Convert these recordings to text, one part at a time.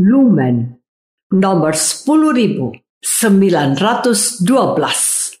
Lumen nomor 10912.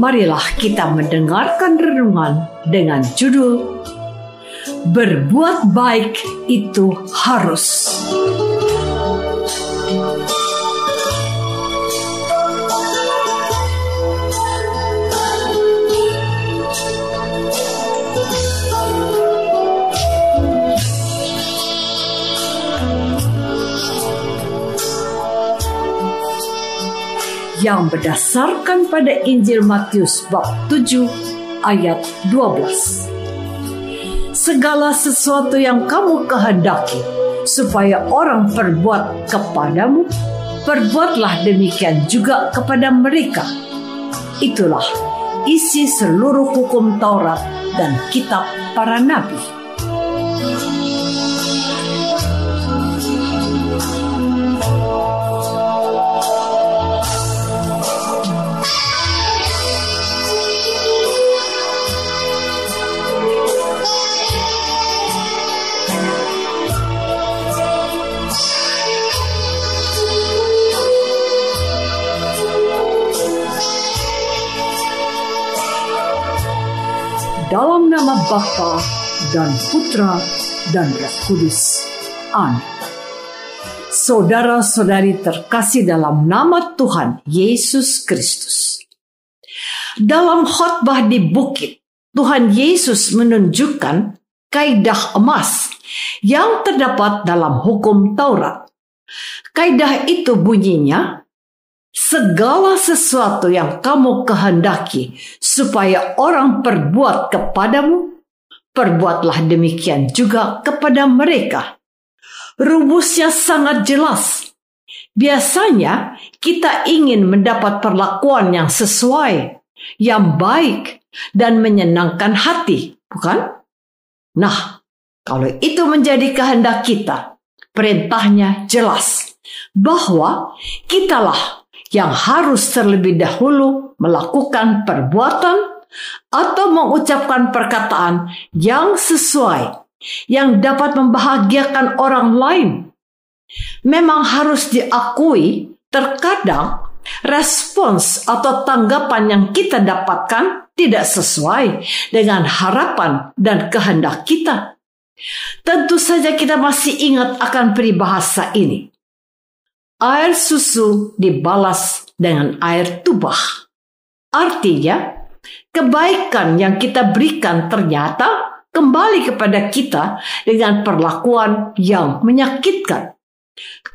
marilah kita mendengarkan renungan dengan judul Berbuat Baik Itu Harus. Yang berdasarkan pada Injil Matius bab 7 ayat 12. Segala sesuatu yang kamu kehendaki supaya orang perbuat kepadamu, perbuatlah demikian juga kepada mereka. Itulah isi seluruh hukum Taurat dan kitab para nabi. Bapa dan Putra dan Roh Kudus. Amin. Saudara-saudari terkasih dalam nama Tuhan Yesus Kristus. Dalam khotbah di bukit, Tuhan Yesus menunjukkan kaidah emas yang terdapat dalam hukum Taurat. Kaidah itu bunyinya, segala sesuatu yang kamu kehendaki supaya orang perbuat kepadamu, perbuatlah demikian juga kepada mereka. Rumusnya sangat jelas. Biasanya kita ingin mendapat perlakuan yang sesuai, yang baik, dan menyenangkan hati, bukan? Nah, kalau itu menjadi kehendak kita, perintahnya jelas bahwa kitalah yang harus terlebih dahulu melakukan perbuatan atau mengucapkan perkataan yang sesuai, yang dapat membahagiakan orang lain. Memang harus diakui, terkadang respons atau tanggapan yang kita dapatkan tidak sesuai dengan harapan dan kehendak kita. Tentu saja kita masih ingat akan peribahasa ini air susu dibalas dengan air tubah. Artinya, kebaikan yang kita berikan ternyata kembali kepada kita dengan perlakuan yang menyakitkan.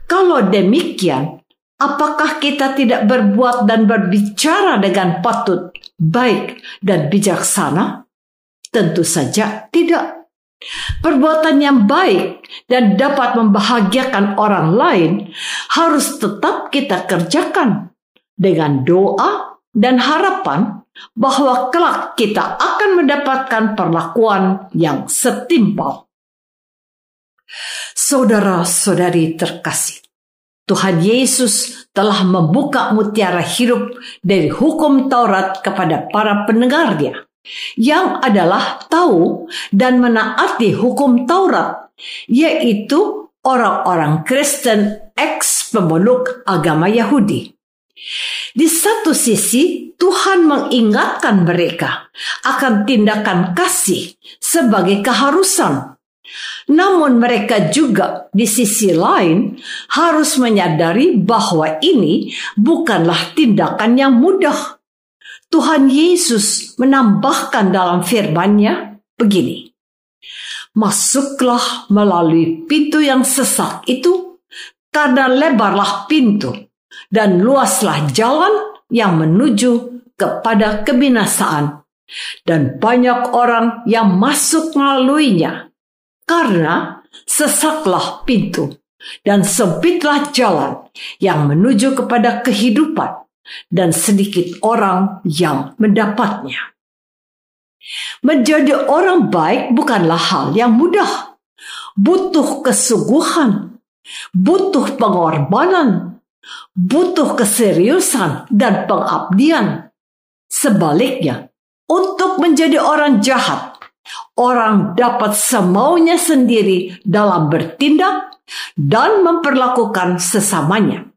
Kalau demikian, apakah kita tidak berbuat dan berbicara dengan patut, baik, dan bijaksana? Tentu saja tidak. Perbuatan yang baik dan dapat membahagiakan orang lain harus tetap kita kerjakan dengan doa dan harapan bahwa kelak kita akan mendapatkan perlakuan yang setimpal. Saudara-saudari terkasih, Tuhan Yesus telah membuka mutiara hidup dari hukum Taurat kepada para pendengarnya yang adalah tahu dan menaati hukum Taurat, yaitu orang-orang Kristen ex pemeluk agama Yahudi. Di satu sisi, Tuhan mengingatkan mereka akan tindakan kasih sebagai keharusan namun mereka juga di sisi lain harus menyadari bahwa ini bukanlah tindakan yang mudah. Tuhan Yesus menambahkan dalam firman-Nya begini. Masuklah melalui pintu yang sesak itu karena lebarlah pintu dan luaslah jalan yang menuju kepada kebinasaan dan banyak orang yang masuk melaluinya karena sesaklah pintu dan sempitlah jalan yang menuju kepada kehidupan dan sedikit orang yang mendapatnya. Menjadi orang baik bukanlah hal yang mudah. Butuh kesungguhan, butuh pengorbanan, butuh keseriusan dan pengabdian. Sebaliknya, untuk menjadi orang jahat orang dapat semaunya sendiri dalam bertindak dan memperlakukan sesamanya.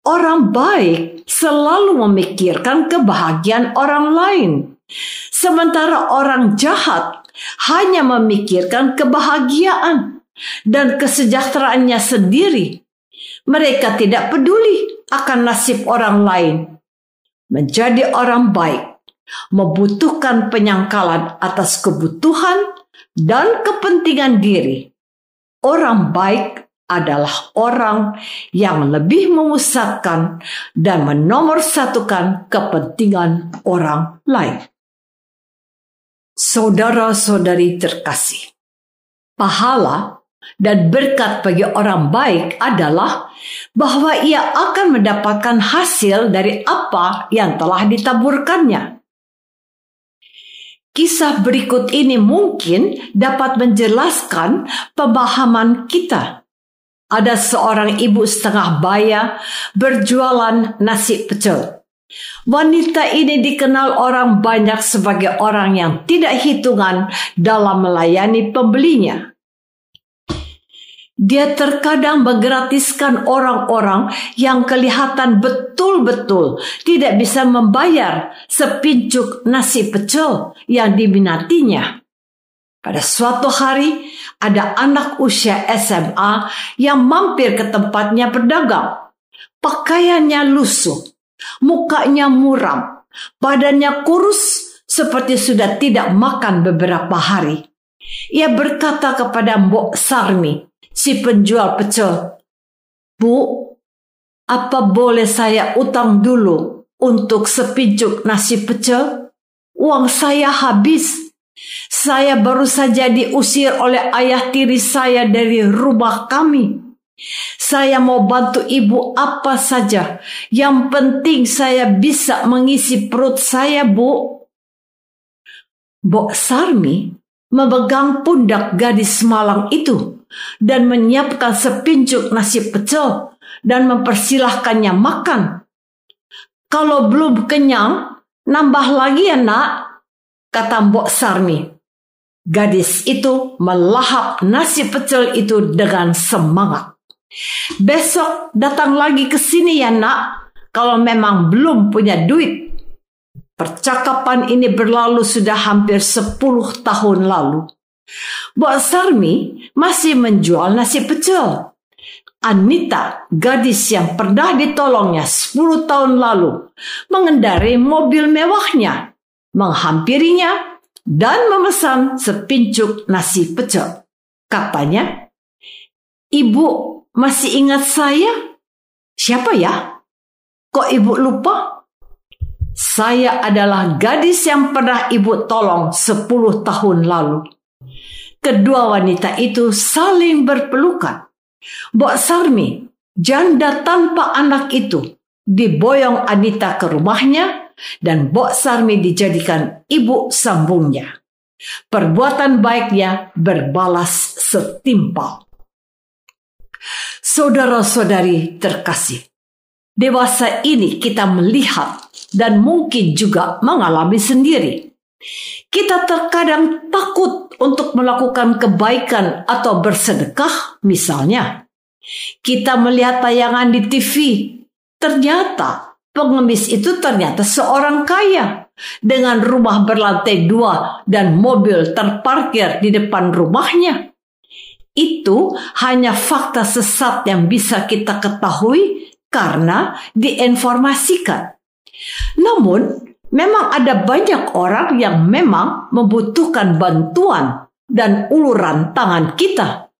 Orang baik selalu memikirkan kebahagiaan orang lain, sementara orang jahat hanya memikirkan kebahagiaan dan kesejahteraannya sendiri. Mereka tidak peduli akan nasib orang lain. Menjadi orang baik membutuhkan penyangkalan atas kebutuhan dan kepentingan diri. Orang baik adalah orang yang lebih memusatkan dan menomorsatukan kepentingan orang lain. Saudara-saudari terkasih, pahala dan berkat bagi orang baik adalah bahwa ia akan mendapatkan hasil dari apa yang telah ditaburkannya. Kisah berikut ini mungkin dapat menjelaskan pemahaman kita. Ada seorang ibu setengah baya berjualan nasi pecel. Wanita ini dikenal orang banyak sebagai orang yang tidak hitungan dalam melayani pembelinya. Dia terkadang menggratiskan orang-orang yang kelihatan betul-betul tidak bisa membayar sepincuk nasi pecel yang diminatinya. Pada suatu hari, ada anak usia SMA yang mampir ke tempatnya berdagang. Pakaiannya lusuh, mukanya muram, badannya kurus seperti sudah tidak makan beberapa hari. Ia berkata kepada Mbok Sarmi, si penjual pecel. Bu, apa boleh saya utang dulu untuk sepincuk nasi pecel? Uang saya habis. Saya baru saja diusir oleh ayah tiri saya dari rumah kami. Saya mau bantu ibu apa saja. Yang penting saya bisa mengisi perut saya, Bu. Bok Sarmi memegang pundak gadis malang itu dan menyiapkan sepincuk nasi pecel dan mempersilahkannya makan. Kalau belum kenyang, nambah lagi ya nak, kata Mbok Sarmi. Gadis itu melahap nasi pecel itu dengan semangat. Besok datang lagi ke sini ya nak, kalau memang belum punya duit. Percakapan ini berlalu sudah hampir 10 tahun lalu. Mbok Sarmi masih menjual nasi pecel. Anita, gadis yang pernah ditolongnya 10 tahun lalu, mengendarai mobil mewahnya, menghampirinya, dan memesan sepincuk nasi pecel. Katanya, Ibu masih ingat saya? Siapa ya? Kok ibu lupa? Saya adalah gadis yang pernah ibu tolong 10 tahun lalu. Kedua wanita itu saling berpelukan. Mbok Sarmi, janda tanpa anak itu, diboyong Anita ke rumahnya dan Bok Sarmi dijadikan ibu sambungnya. Perbuatan baiknya berbalas setimpal. Saudara-saudari terkasih, dewasa ini kita melihat dan mungkin juga mengalami sendiri. Kita terkadang takut untuk melakukan kebaikan atau bersedekah, misalnya. Kita melihat tayangan di TV, ternyata pengemis itu ternyata seorang kaya dengan rumah berlantai dua dan mobil terparkir di depan rumahnya. Itu hanya fakta sesat yang bisa kita ketahui karena diinformasikan. Namun, memang ada banyak orang yang memang membutuhkan bantuan dan uluran tangan kita.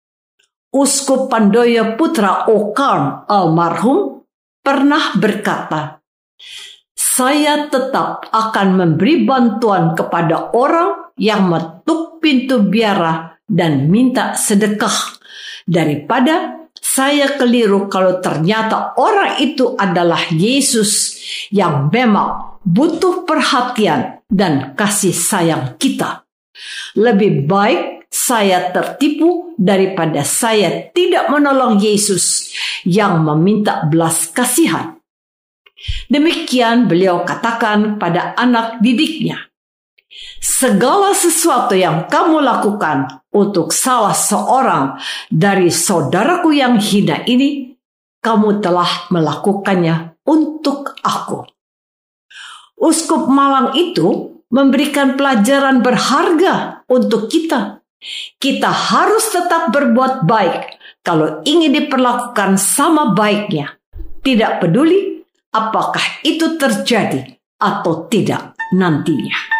Uskup Pandoyo Putra Okarn almarhum pernah berkata, saya tetap akan memberi bantuan kepada orang yang metuk pintu biara dan minta sedekah daripada saya keliru kalau ternyata orang itu adalah Yesus yang memang butuh perhatian dan kasih sayang kita. Lebih baik saya tertipu daripada saya tidak menolong Yesus yang meminta belas kasihan. Demikian beliau katakan pada anak didiknya. Segala sesuatu yang kamu lakukan untuk salah seorang dari saudaraku yang hina ini, kamu telah melakukannya untuk aku. Uskup Malang itu memberikan pelajaran berharga untuk kita. Kita harus tetap berbuat baik kalau ingin diperlakukan sama baiknya. Tidak peduli apakah itu terjadi atau tidak nantinya.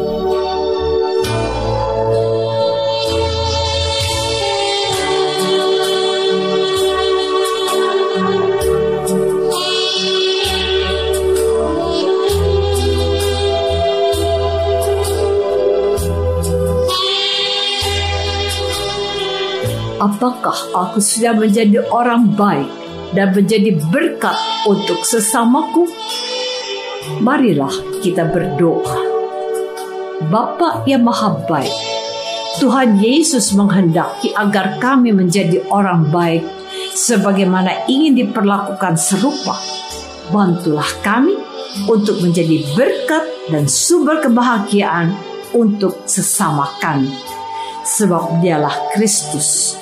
Apakah aku sudah menjadi orang baik dan menjadi berkat untuk sesamaku? Marilah kita berdoa. Bapa yang maha baik, Tuhan Yesus menghendaki agar kami menjadi orang baik sebagaimana ingin diperlakukan serupa. Bantulah kami untuk menjadi berkat dan sumber kebahagiaan untuk sesama kami. Sebab dialah Kristus